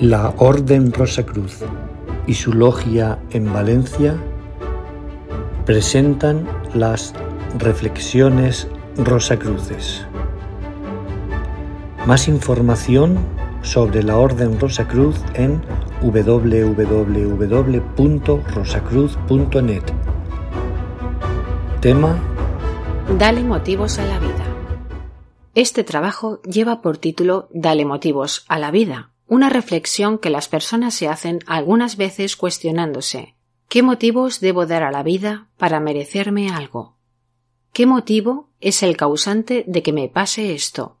La Orden Rosacruz y su logia en Valencia presentan las Reflexiones Rosacruces. Más información sobre la Orden Rosacruz en www.rosacruz.net. Tema Dale motivos a la vida. Este trabajo lleva por título Dale motivos a la vida una reflexión que las personas se hacen algunas veces cuestionándose ¿Qué motivos debo dar a la vida para merecerme algo? ¿Qué motivo es el causante de que me pase esto?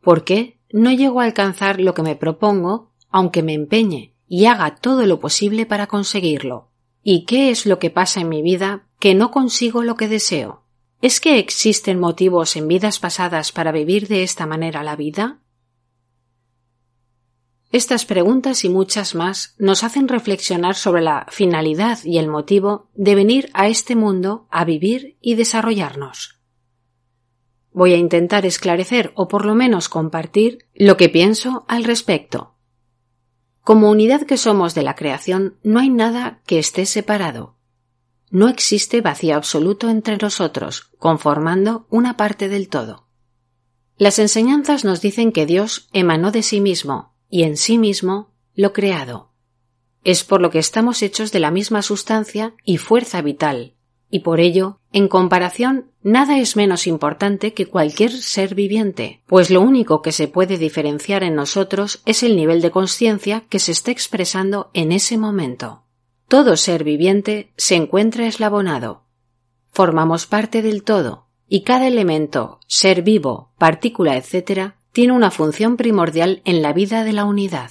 ¿Por qué no llego a alcanzar lo que me propongo aunque me empeñe y haga todo lo posible para conseguirlo? ¿Y qué es lo que pasa en mi vida que no consigo lo que deseo? ¿Es que existen motivos en vidas pasadas para vivir de esta manera la vida? Estas preguntas y muchas más nos hacen reflexionar sobre la finalidad y el motivo de venir a este mundo a vivir y desarrollarnos. Voy a intentar esclarecer o por lo menos compartir lo que pienso al respecto. Como unidad que somos de la creación, no hay nada que esté separado. No existe vacío absoluto entre nosotros, conformando una parte del todo. Las enseñanzas nos dicen que Dios emanó de sí mismo, y en sí mismo lo creado. Es por lo que estamos hechos de la misma sustancia y fuerza vital, y por ello, en comparación, nada es menos importante que cualquier ser viviente, pues lo único que se puede diferenciar en nosotros es el nivel de conciencia que se está expresando en ese momento. Todo ser viviente se encuentra eslabonado. Formamos parte del todo, y cada elemento, ser vivo, partícula, etc., tiene una función primordial en la vida de la unidad.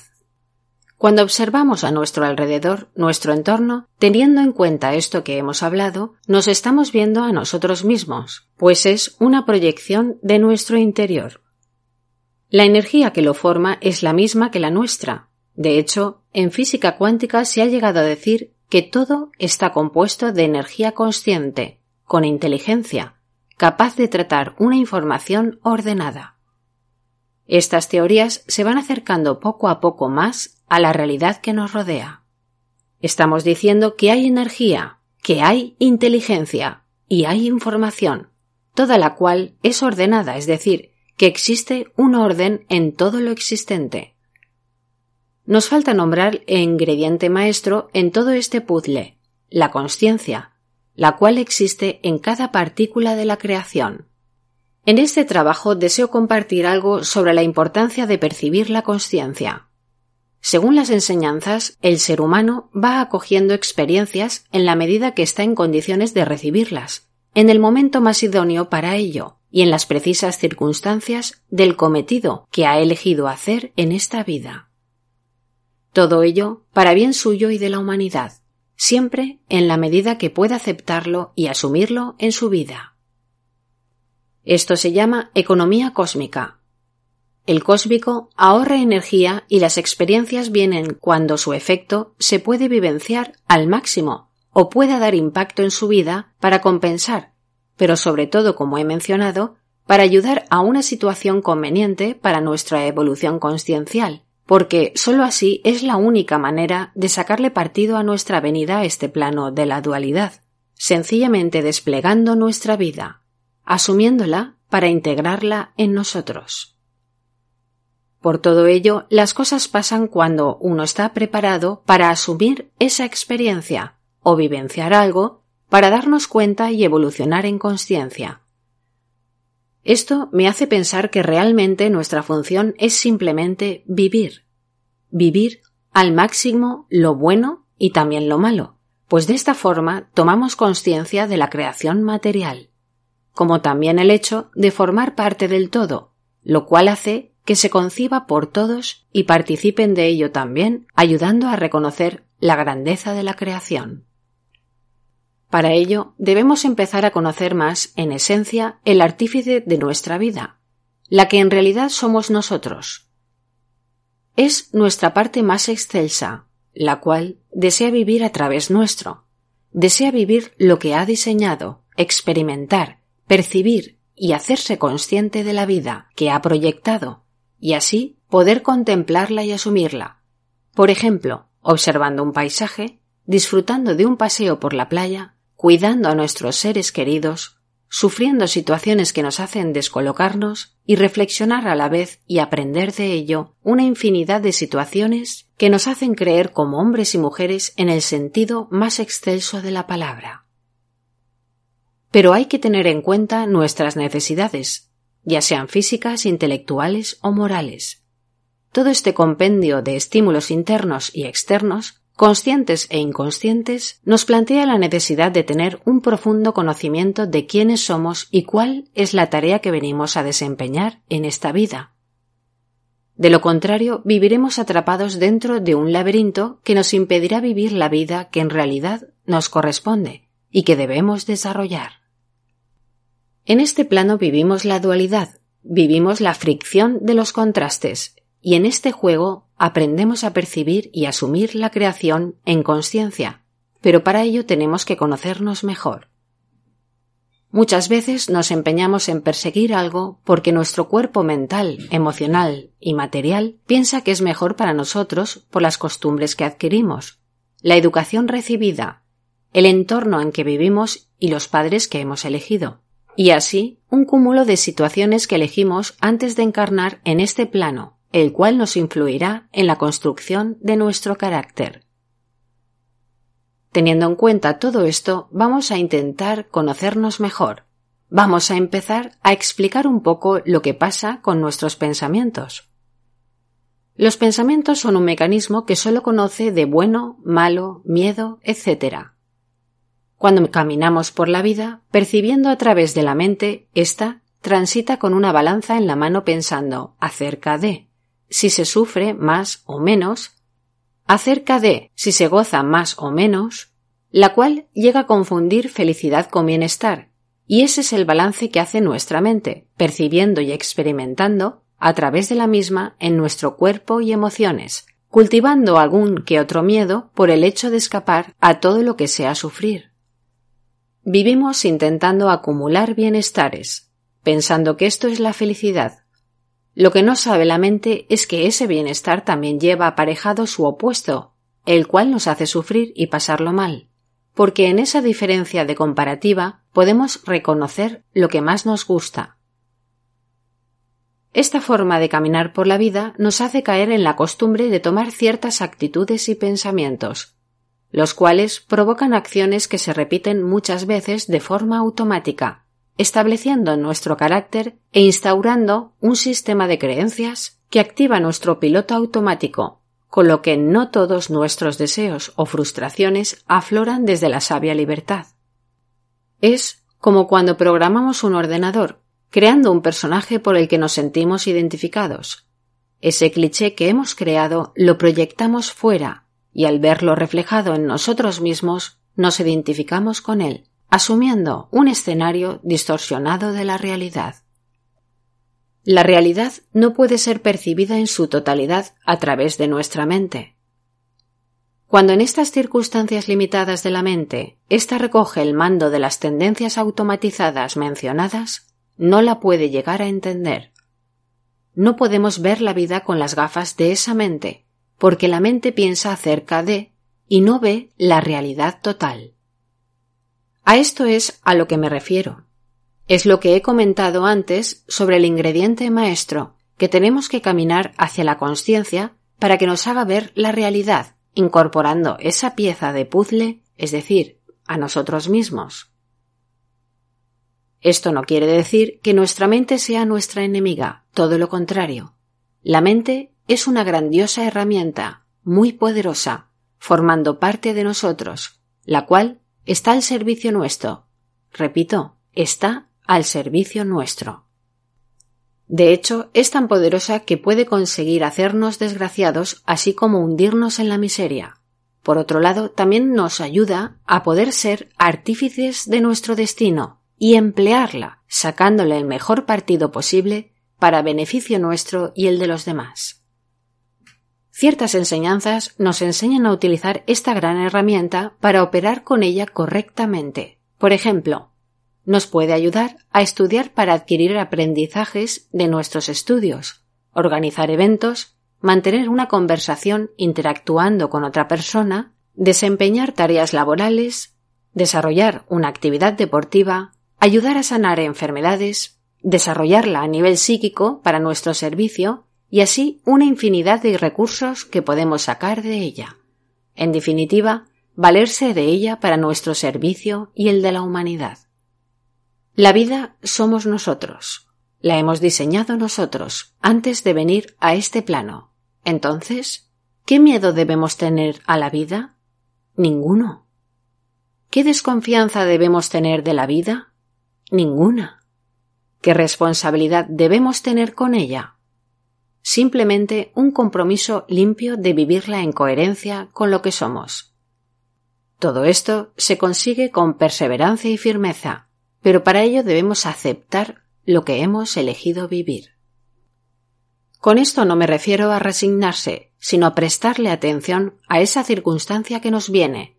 Cuando observamos a nuestro alrededor, nuestro entorno, teniendo en cuenta esto que hemos hablado, nos estamos viendo a nosotros mismos, pues es una proyección de nuestro interior. La energía que lo forma es la misma que la nuestra. De hecho, en física cuántica se ha llegado a decir que todo está compuesto de energía consciente, con inteligencia, capaz de tratar una información ordenada. Estas teorías se van acercando poco a poco más a la realidad que nos rodea. Estamos diciendo que hay energía, que hay inteligencia y hay información, toda la cual es ordenada, es decir, que existe un orden en todo lo existente. Nos falta nombrar el ingrediente maestro en todo este puzzle, la conciencia, la cual existe en cada partícula de la creación. En este trabajo deseo compartir algo sobre la importancia de percibir la conciencia. Según las enseñanzas, el ser humano va acogiendo experiencias en la medida que está en condiciones de recibirlas, en el momento más idóneo para ello y en las precisas circunstancias del cometido que ha elegido hacer en esta vida. Todo ello para bien suyo y de la humanidad, siempre en la medida que pueda aceptarlo y asumirlo en su vida. Esto se llama economía cósmica. El cósmico ahorra energía y las experiencias vienen cuando su efecto se puede vivenciar al máximo o pueda dar impacto en su vida para compensar, pero sobre todo, como he mencionado, para ayudar a una situación conveniente para nuestra evolución consciencial, porque sólo así es la única manera de sacarle partido a nuestra venida a este plano de la dualidad, sencillamente desplegando nuestra vida, asumiéndola para integrarla en nosotros. Por todo ello, las cosas pasan cuando uno está preparado para asumir esa experiencia o vivenciar algo para darnos cuenta y evolucionar en conciencia. Esto me hace pensar que realmente nuestra función es simplemente vivir. Vivir al máximo lo bueno y también lo malo, pues de esta forma tomamos conciencia de la creación material como también el hecho de formar parte del todo, lo cual hace que se conciba por todos y participen de ello también, ayudando a reconocer la grandeza de la creación. Para ello, debemos empezar a conocer más, en esencia, el artífice de nuestra vida, la que en realidad somos nosotros. Es nuestra parte más excelsa, la cual desea vivir a través nuestro, desea vivir lo que ha diseñado, experimentar, percibir y hacerse consciente de la vida que ha proyectado, y así poder contemplarla y asumirla, Por ejemplo, observando un paisaje, disfrutando de un paseo por la playa, cuidando a nuestros seres queridos, sufriendo situaciones que nos hacen descolocarnos y reflexionar a la vez y aprender de ello una infinidad de situaciones que nos hacen creer como hombres y mujeres en el sentido más excelso de la palabra. Pero hay que tener en cuenta nuestras necesidades, ya sean físicas, intelectuales o morales. Todo este compendio de estímulos internos y externos conscientes e inconscientes, nos plantea la necesidad de tener un profundo conocimiento de quiénes somos y cuál es la tarea que venimos a desempeñar en esta vida. De lo contrario, viviremos atrapados dentro de un laberinto que nos impedirá vivir la vida que en realidad nos corresponde y que debemos desarrollar. En este plano vivimos la dualidad, vivimos la fricción de los contrastes, y en este juego aprendemos a percibir y asumir la creación en conciencia, pero para ello tenemos que conocernos mejor. Muchas veces nos empeñamos en perseguir algo porque nuestro cuerpo mental, emocional y material piensa que es mejor para nosotros por las costumbres que adquirimos, la educación recibida, el entorno en que vivimos y los padres que hemos elegido. Y así, un cúmulo de situaciones que elegimos antes de encarnar en este plano, el cual nos influirá en la construcción de nuestro carácter. Teniendo en cuenta todo esto, vamos a intentar conocernos mejor. Vamos a empezar a explicar un poco lo que pasa con nuestros pensamientos. Los pensamientos son un mecanismo que solo conoce de bueno, malo, miedo, etc. Cuando caminamos por la vida, percibiendo a través de la mente, ésta transita con una balanza en la mano pensando acerca de si se sufre más o menos, acerca de si se goza más o menos, la cual llega a confundir felicidad con bienestar, y ese es el balance que hace nuestra mente, percibiendo y experimentando a través de la misma en nuestro cuerpo y emociones, cultivando algún que otro miedo por el hecho de escapar a todo lo que sea sufrir. Vivimos intentando acumular bienestares, pensando que esto es la felicidad, lo que no sabe la mente es que ese bienestar también lleva aparejado su opuesto, el cual nos hace sufrir y pasarlo mal, porque en esa diferencia de comparativa podemos reconocer lo que más nos gusta. Esta forma de caminar por la vida nos hace caer en la costumbre de tomar ciertas actitudes y pensamientos, los cuales provocan acciones que se repiten muchas veces de forma automática, estableciendo nuestro carácter e instaurando un sistema de creencias que activa nuestro piloto automático, con lo que no todos nuestros deseos o frustraciones afloran desde la sabia libertad. Es como cuando programamos un ordenador, creando un personaje por el que nos sentimos identificados. Ese cliché que hemos creado lo proyectamos fuera y al verlo reflejado en nosotros mismos nos identificamos con él asumiendo un escenario distorsionado de la realidad. La realidad no puede ser percibida en su totalidad a través de nuestra mente. Cuando en estas circunstancias limitadas de la mente ésta recoge el mando de las tendencias automatizadas mencionadas, no la puede llegar a entender. No podemos ver la vida con las gafas de esa mente, porque la mente piensa acerca de y no ve la realidad total. A esto es a lo que me refiero. Es lo que he comentado antes sobre el ingrediente maestro, que tenemos que caminar hacia la conciencia para que nos haga ver la realidad, incorporando esa pieza de puzzle, es decir, a nosotros mismos. Esto no quiere decir que nuestra mente sea nuestra enemiga, todo lo contrario. La mente es una grandiosa herramienta, muy poderosa, formando parte de nosotros, la cual está al servicio nuestro. Repito, está al servicio nuestro. De hecho, es tan poderosa que puede conseguir hacernos desgraciados así como hundirnos en la miseria. Por otro lado, también nos ayuda a poder ser artífices de nuestro destino y emplearla, sacándole el mejor partido posible para beneficio nuestro y el de los demás. Ciertas enseñanzas nos enseñan a utilizar esta gran herramienta para operar con ella correctamente. Por ejemplo, nos puede ayudar a estudiar para adquirir aprendizajes de nuestros estudios, organizar eventos mantener una conversación interactuando con otra persona, desempeñar tareas laborales, desarrollar una actividad deportiva, ayudar a sanar enfermedades, desarrollarla a nivel psíquico para nuestro servicio y así una infinidad de recursos que podemos sacar de ella. En definitiva, valerse de ella para nuestro servicio y el de la humanidad. La vida somos nosotros. La hemos diseñado nosotros antes de venir a este plano. Entonces, ¿qué miedo debemos tener a la vida? Ninguno. ¿Qué desconfianza debemos tener de la vida? Ninguna. ¿Qué responsabilidad debemos tener con ella? Simplemente un compromiso limpio de vivirla en coherencia con lo que somos. Todo esto se consigue con perseverancia y firmeza, pero para ello debemos aceptar lo que hemos elegido vivir. Con esto no me refiero a resignarse, sino a prestarle atención a esa circunstancia que nos viene,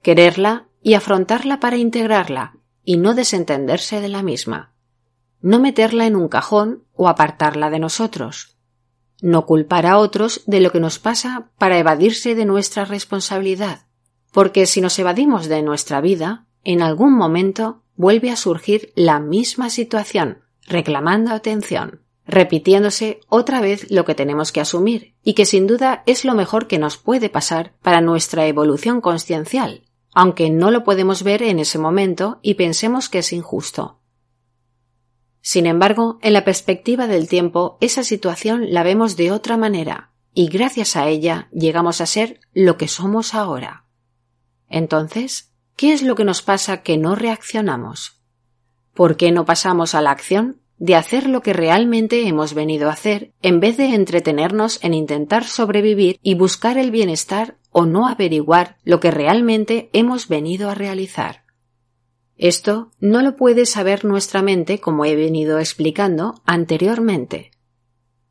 quererla y afrontarla para integrarla y no desentenderse de la misma, no meterla en un cajón o apartarla de nosotros, no culpar a otros de lo que nos pasa para evadirse de nuestra responsabilidad, porque si nos evadimos de nuestra vida, en algún momento vuelve a surgir la misma situación, reclamando atención repitiéndose otra vez lo que tenemos que asumir, y que sin duda es lo mejor que nos puede pasar para nuestra evolución consciencial, aunque no lo podemos ver en ese momento y pensemos que es injusto. Sin embargo, en la perspectiva del tiempo, esa situación la vemos de otra manera, y gracias a ella llegamos a ser lo que somos ahora. Entonces, ¿qué es lo que nos pasa que no reaccionamos? ¿Por qué no pasamos a la acción de hacer lo que realmente hemos venido a hacer, en vez de entretenernos en intentar sobrevivir y buscar el bienestar o no averiguar lo que realmente hemos venido a realizar. Esto no lo puede saber nuestra mente como he venido explicando anteriormente.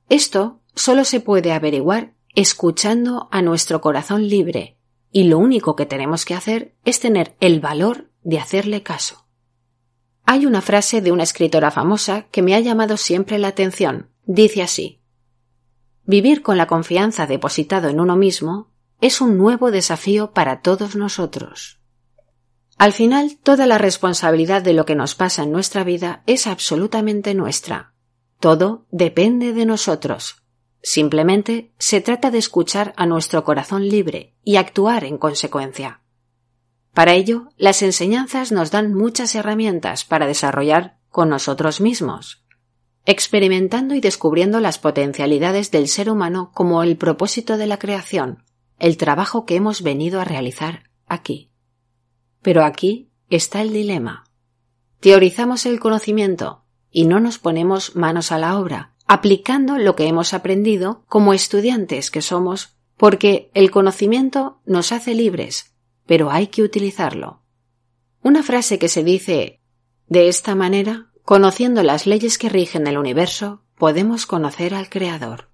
Esto solo se puede averiguar escuchando a nuestro corazón libre, y lo único que tenemos que hacer es tener el valor de hacerle caso. Hay una frase de una escritora famosa que me ha llamado siempre la atención. Dice así Vivir con la confianza depositado en uno mismo es un nuevo desafío para todos nosotros. Al final, toda la responsabilidad de lo que nos pasa en nuestra vida es absolutamente nuestra. Todo depende de nosotros. Simplemente se trata de escuchar a nuestro corazón libre y actuar en consecuencia. Para ello, las enseñanzas nos dan muchas herramientas para desarrollar con nosotros mismos, experimentando y descubriendo las potencialidades del ser humano como el propósito de la creación, el trabajo que hemos venido a realizar aquí. Pero aquí está el dilema. Teorizamos el conocimiento y no nos ponemos manos a la obra, aplicando lo que hemos aprendido como estudiantes que somos, porque el conocimiento nos hace libres, pero hay que utilizarlo. Una frase que se dice de esta manera, conociendo las leyes que rigen el universo, podemos conocer al Creador.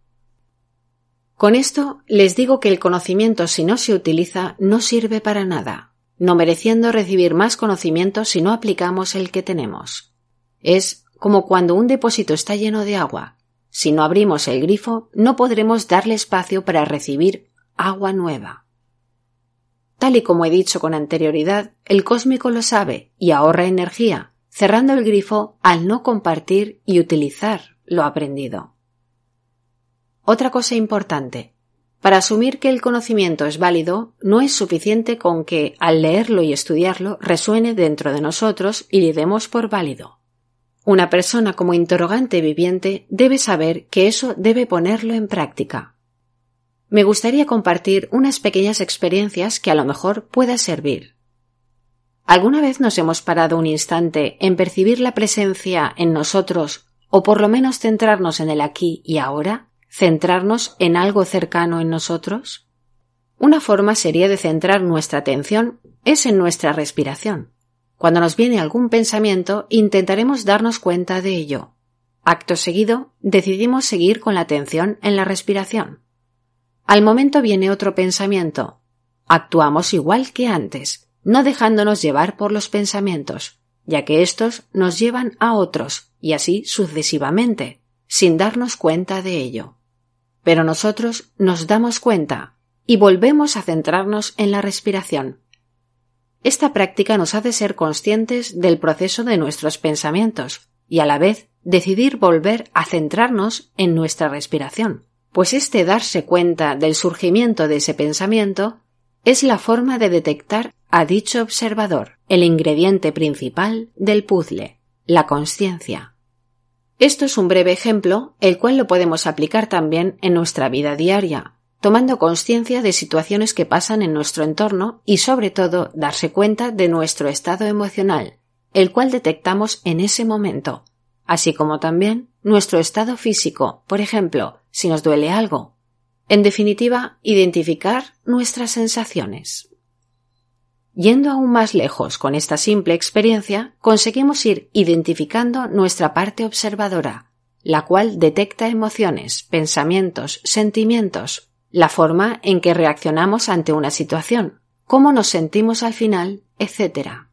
Con esto les digo que el conocimiento si no se utiliza no sirve para nada, no mereciendo recibir más conocimiento si no aplicamos el que tenemos. Es como cuando un depósito está lleno de agua. Si no abrimos el grifo, no podremos darle espacio para recibir agua nueva. Tal y como he dicho con anterioridad, el cósmico lo sabe y ahorra energía, cerrando el grifo al no compartir y utilizar lo aprendido. Otra cosa importante. Para asumir que el conocimiento es válido, no es suficiente con que, al leerlo y estudiarlo, resuene dentro de nosotros y le demos por válido. Una persona como interrogante viviente debe saber que eso debe ponerlo en práctica me gustaría compartir unas pequeñas experiencias que a lo mejor pueda servir. ¿Alguna vez nos hemos parado un instante en percibir la presencia en nosotros o por lo menos centrarnos en el aquí y ahora? ¿Centrarnos en algo cercano en nosotros? Una forma sería de centrar nuestra atención es en nuestra respiración. Cuando nos viene algún pensamiento, intentaremos darnos cuenta de ello. Acto seguido, decidimos seguir con la atención en la respiración. Al momento viene otro pensamiento. Actuamos igual que antes, no dejándonos llevar por los pensamientos, ya que éstos nos llevan a otros, y así sucesivamente, sin darnos cuenta de ello. Pero nosotros nos damos cuenta y volvemos a centrarnos en la respiración. Esta práctica nos hace ser conscientes del proceso de nuestros pensamientos y a la vez decidir volver a centrarnos en nuestra respiración, pues este darse cuenta del surgimiento de ese pensamiento es la forma de detectar a dicho observador, el ingrediente principal del puzzle, la conciencia. Esto es un breve ejemplo, el cual lo podemos aplicar también en nuestra vida diaria, tomando conciencia de situaciones que pasan en nuestro entorno y sobre todo darse cuenta de nuestro estado emocional, el cual detectamos en ese momento, así como también nuestro estado físico, por ejemplo, si nos duele algo. En definitiva, identificar nuestras sensaciones. Yendo aún más lejos con esta simple experiencia, conseguimos ir identificando nuestra parte observadora, la cual detecta emociones, pensamientos, sentimientos, la forma en que reaccionamos ante una situación, cómo nos sentimos al final, etc.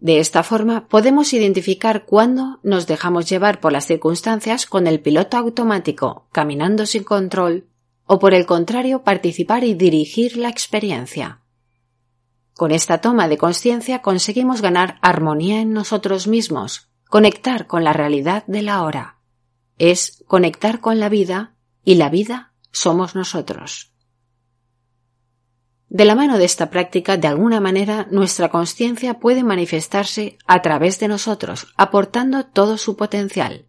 De esta forma podemos identificar cuándo nos dejamos llevar por las circunstancias con el piloto automático, caminando sin control, o por el contrario participar y dirigir la experiencia. Con esta toma de conciencia conseguimos ganar armonía en nosotros mismos, conectar con la realidad de la hora. Es conectar con la vida y la vida somos nosotros. De la mano de esta práctica, de alguna manera, nuestra conciencia puede manifestarse a través de nosotros, aportando todo su potencial.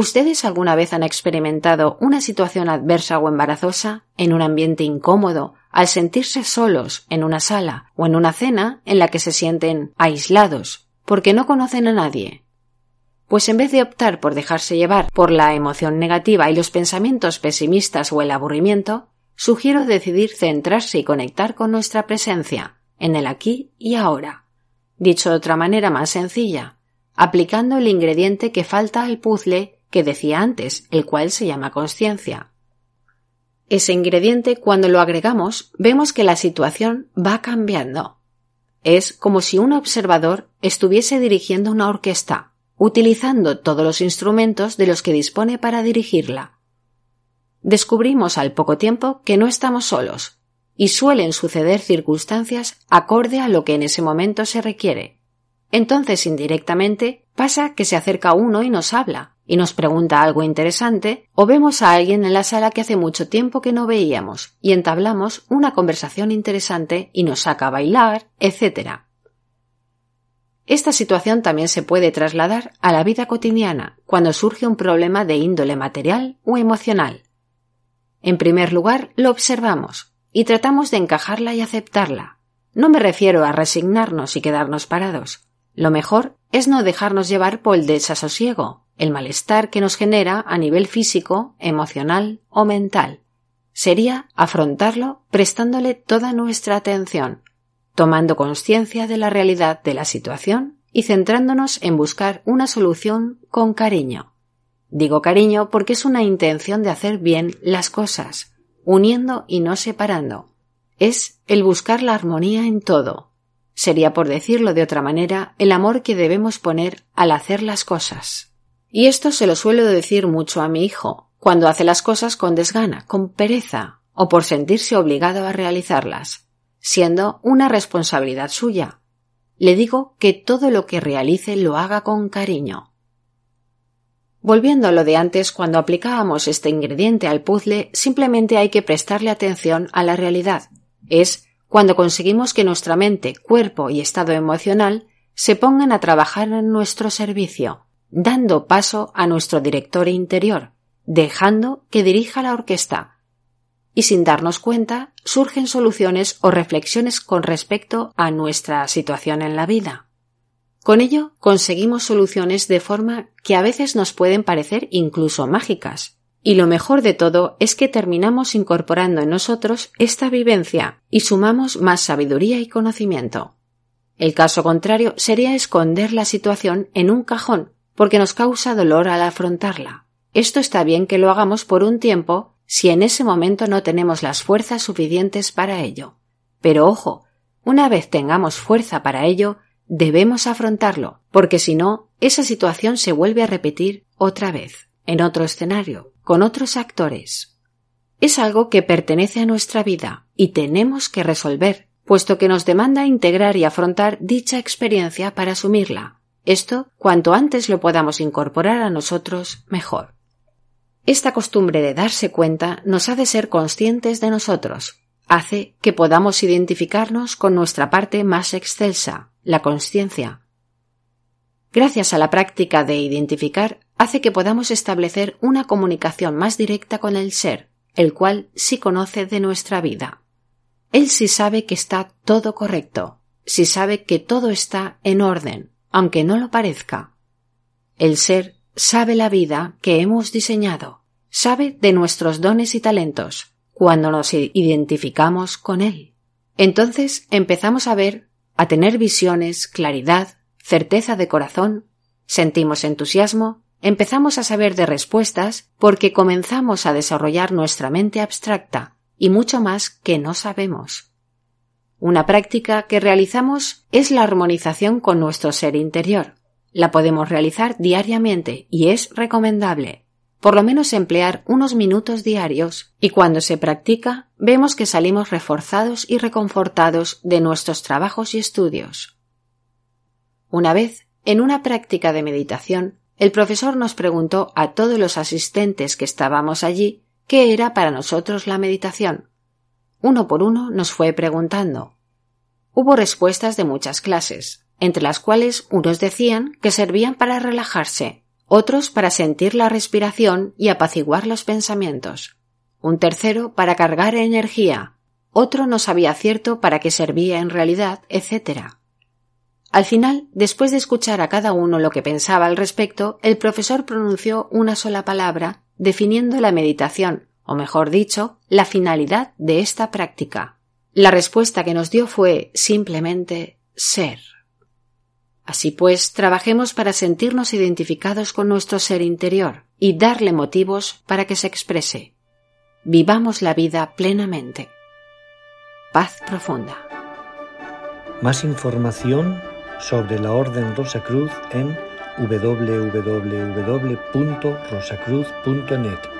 ¿Ustedes alguna vez han experimentado una situación adversa o embarazosa en un ambiente incómodo al sentirse solos en una sala o en una cena en la que se sienten aislados porque no conocen a nadie? Pues en vez de optar por dejarse llevar por la emoción negativa y los pensamientos pesimistas o el aburrimiento, sugiero decidir centrarse y conectar con nuestra presencia, en el aquí y ahora. Dicho de otra manera más sencilla, aplicando el ingrediente que falta al puzzle que decía antes, el cual se llama conciencia. Ese ingrediente, cuando lo agregamos, vemos que la situación va cambiando. Es como si un observador estuviese dirigiendo una orquesta utilizando todos los instrumentos de los que dispone para dirigirla. Descubrimos al poco tiempo que no estamos solos, y suelen suceder circunstancias acorde a lo que en ese momento se requiere. Entonces, indirectamente, pasa que se acerca uno y nos habla, y nos pregunta algo interesante, o vemos a alguien en la sala que hace mucho tiempo que no veíamos, y entablamos una conversación interesante y nos saca a bailar, etc. Esta situación también se puede trasladar a la vida cotidiana cuando surge un problema de índole material o emocional. En primer lugar, lo observamos y tratamos de encajarla y aceptarla. No me refiero a resignarnos y quedarnos parados. Lo mejor es no dejarnos llevar por el desasosiego, el malestar que nos genera a nivel físico, emocional o mental. Sería afrontarlo prestándole toda nuestra atención, tomando conciencia de la realidad de la situación y centrándonos en buscar una solución con cariño. Digo cariño porque es una intención de hacer bien las cosas, uniendo y no separando. Es el buscar la armonía en todo. Sería, por decirlo de otra manera, el amor que debemos poner al hacer las cosas. Y esto se lo suelo decir mucho a mi hijo, cuando hace las cosas con desgana, con pereza, o por sentirse obligado a realizarlas siendo una responsabilidad suya. Le digo que todo lo que realice lo haga con cariño. Volviendo a lo de antes, cuando aplicábamos este ingrediente al puzzle, simplemente hay que prestarle atención a la realidad. Es cuando conseguimos que nuestra mente, cuerpo y estado emocional se pongan a trabajar en nuestro servicio, dando paso a nuestro director interior, dejando que dirija la orquesta, y sin darnos cuenta surgen soluciones o reflexiones con respecto a nuestra situación en la vida. Con ello conseguimos soluciones de forma que a veces nos pueden parecer incluso mágicas. Y lo mejor de todo es que terminamos incorporando en nosotros esta vivencia y sumamos más sabiduría y conocimiento. El caso contrario sería esconder la situación en un cajón porque nos causa dolor al afrontarla. Esto está bien que lo hagamos por un tiempo si en ese momento no tenemos las fuerzas suficientes para ello. Pero ojo, una vez tengamos fuerza para ello, debemos afrontarlo, porque si no, esa situación se vuelve a repetir otra vez, en otro escenario, con otros actores. Es algo que pertenece a nuestra vida y tenemos que resolver, puesto que nos demanda integrar y afrontar dicha experiencia para asumirla. Esto, cuanto antes lo podamos incorporar a nosotros, mejor. Esta costumbre de darse cuenta nos hace ser conscientes de nosotros, hace que podamos identificarnos con nuestra parte más excelsa, la conciencia. Gracias a la práctica de identificar, hace que podamos establecer una comunicación más directa con el ser, el cual sí conoce de nuestra vida. Él sí sabe que está todo correcto, sí sabe que todo está en orden, aunque no lo parezca. El ser sabe la vida que hemos diseñado, sabe de nuestros dones y talentos, cuando nos identificamos con Él. Entonces empezamos a ver, a tener visiones, claridad, certeza de corazón, sentimos entusiasmo, empezamos a saber de respuestas porque comenzamos a desarrollar nuestra mente abstracta y mucho más que no sabemos. Una práctica que realizamos es la armonización con nuestro ser interior. La podemos realizar diariamente y es recomendable por lo menos emplear unos minutos diarios y cuando se practica vemos que salimos reforzados y reconfortados de nuestros trabajos y estudios. Una vez, en una práctica de meditación, el profesor nos preguntó a todos los asistentes que estábamos allí qué era para nosotros la meditación. Uno por uno nos fue preguntando. Hubo respuestas de muchas clases, entre las cuales unos decían que servían para relajarse, otros para sentir la respiración y apaciguar los pensamientos, un tercero para cargar energía, otro no sabía cierto para qué servía en realidad, etc. Al final, después de escuchar a cada uno lo que pensaba al respecto, el profesor pronunció una sola palabra definiendo la meditación, o mejor dicho, la finalidad de esta práctica. La respuesta que nos dio fue simplemente ser. Así pues, trabajemos para sentirnos identificados con nuestro ser interior y darle motivos para que se exprese. Vivamos la vida plenamente. Paz profunda. Más información sobre la Orden Rosacruz en www.rosacruz.net.